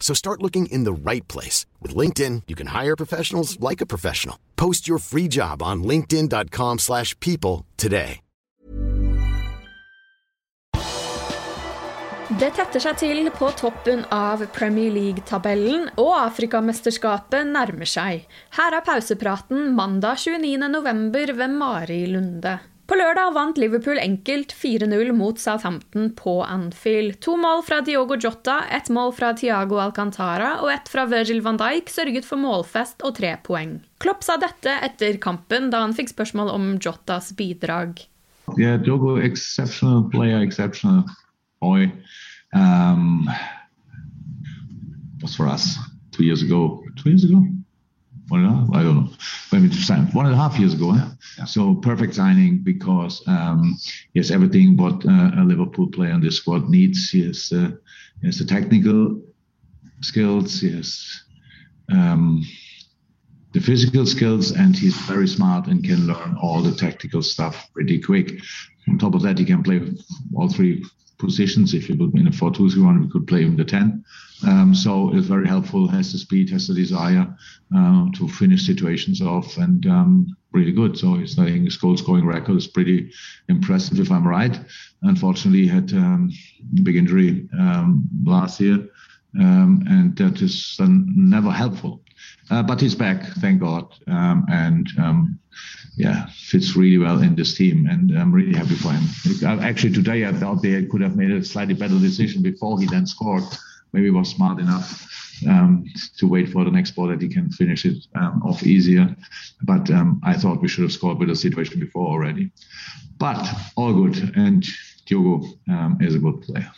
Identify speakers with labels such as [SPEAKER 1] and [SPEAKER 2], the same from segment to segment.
[SPEAKER 1] So start looking in the right place. With LinkedIn, you can hire professionals like a professional. Post your free job on linkedin.com slash people today.
[SPEAKER 2] Det tetter seg til på toppen av Premier League-tabellen, og Afrikamesterskapet nærmer seg. Her er pausepraten mandag 29.11. ved Mari Lunde. På lørdag vant Liverpool enkelt 4-0 mot Southampton på Anfield. To mål fra Diogo Jota, ett mål fra Tiago Alcantara og ett fra Virgil van Dijk sørget for målfest og tre poeng. Klopp sa dette etter kampen, da han fikk spørsmål om Jotas bidrag.
[SPEAKER 3] Yeah, Diogo, exceptional player, exceptional boy. Um, was for us two years ago. One and a half? I don't know. Maybe one and a half years ago. Yeah? yeah. So perfect signing because um, he has everything what uh, a Liverpool player in this squad needs. He has, uh, he has the technical skills. He has um, the physical skills, and he's very smart and can learn all the tactical stuff pretty quick. On top of that, he can play all three positions. If you put me in a 4 2 3 1, we could play him the 10. Um, so it's very helpful, has the speed, has the desire uh, to finish situations off, and um, really good. So his, I think his goal scoring record is pretty impressive, if I'm right. Unfortunately, he had um, a big injury um, last year, um, and that is uh, never helpful. Uh, but he's back, thank God, um, and yeah, fits really well in this team, and I'm really happy for him. Actually, today I thought they could have made a slightly better decision before he then scored. Maybe was smart enough um, to wait for the next ball that he can finish it um, off easier. But um, I thought we should have scored with the situation before already. But all good, and Diogo um, is a good player.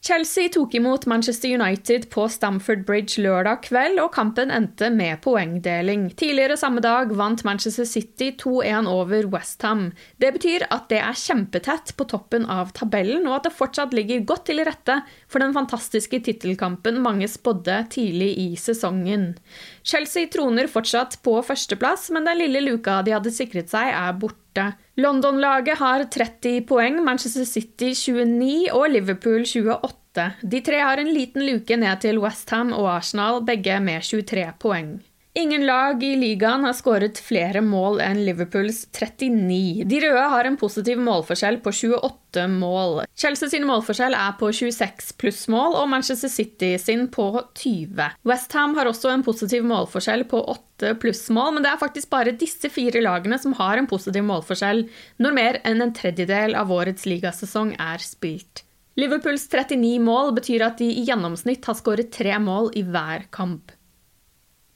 [SPEAKER 2] Chelsea tok imot Manchester United på Stamford Bridge lørdag kveld, og kampen endte med poengdeling. Tidligere samme dag vant Manchester City 2-1 over Westham. Det betyr at det er kjempetett på toppen av tabellen, og at det fortsatt ligger godt til rette for den fantastiske tittelkampen mange spådde tidlig i sesongen. Chelsea troner fortsatt på førsteplass, men den lille luka de hadde sikret seg, er borte. London-laget har 30 poeng, Manchester City 29 og Liverpool 28. De tre har en liten luke ned til Westham og Arsenal, begge med 23 poeng. Ingen lag i ligaen har skåret flere mål enn Liverpools 39. De røde har en positiv målforskjell på 28 mål. Chelsea sin målforskjell er på 26 pluss mål, og Manchester City sin på 20. Westham har også en positiv målforskjell på 8 pluss mål, men det er faktisk bare disse fire lagene som har en positiv målforskjell når mer enn en tredjedel av årets ligasesong er spilt. Liverpools 39 mål betyr at de i gjennomsnitt har skåret tre mål i hver kamp.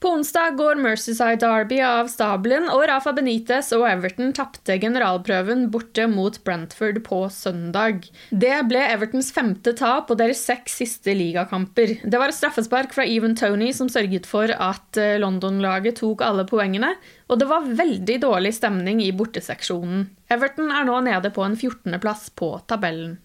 [SPEAKER 2] På onsdag går Mercyside Derby av stabelen, og Rafa Benitez og Everton tapte generalprøven borte mot Brentford på søndag. Det ble Evertons femte tap på deres seks siste ligakamper. Det var et straffespark fra Even Tony som sørget for at eh, London-laget tok alle poengene, og det var veldig dårlig stemning i borteseksjonen. Everton er nå nede på en 14.-plass på tabellen.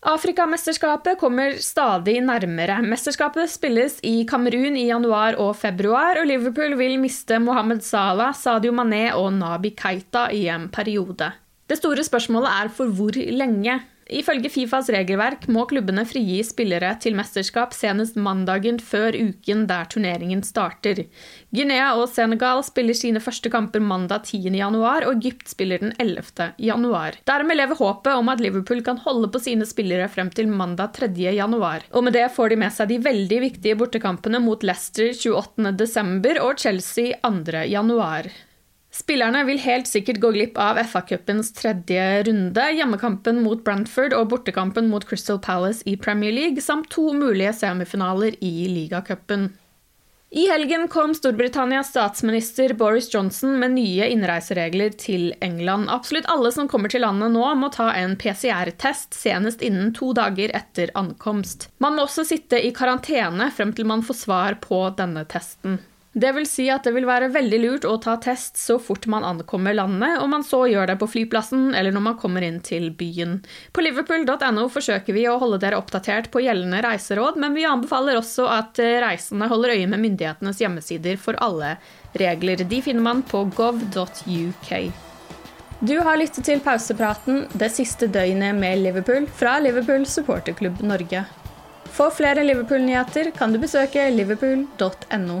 [SPEAKER 2] Afrikamesterskapet kommer stadig nærmere. Mesterskapet spilles i Kamerun i januar og februar, og Liverpool vil miste Mohammed Salah, Sadio Mané og Nabi Keita i en periode. Det store spørsmålet er for hvor lenge. Ifølge Fifas regelverk må klubbene frigi spillere til mesterskap senest mandagen før uken der turneringen starter. Guinea og Senegal spiller sine første kamper mandag 10.1, og Egypt spiller den 11.1. Dermed lever håpet om at Liverpool kan holde på sine spillere frem til mandag 3.1. Og med det får de med seg de veldig viktige bortekampene mot Leicester 28.12. og Chelsea 2.1. Spillerne vil helt sikkert gå glipp av FA-cupens tredje runde, hjemmekampen mot Brantford og bortekampen mot Crystal Palace i Premier League, samt to mulige semifinaler i ligacupen. I helgen kom Storbritannias statsminister Boris Johnson med nye innreiseregler til England. Absolutt alle som kommer til landet nå, må ta en PCR-test senest innen to dager etter ankomst. Man må også sitte i karantene frem til man får svar på denne testen. Det vil si at det vil være veldig lurt å ta test så fort man ankommer landet, om man så gjør det på flyplassen eller når man kommer inn til byen. På liverpool.no forsøker vi å holde dere oppdatert på gjeldende reiseråd, men vi anbefaler også at reisende holder øye med myndighetenes hjemmesider for alle regler. De finner man på gov.uk. Du har lyttet til pausepraten det siste døgnet med Liverpool fra Liverpool supporterklubb Norge. For flere Liverpool-nyheter kan du besøke liverpool.no.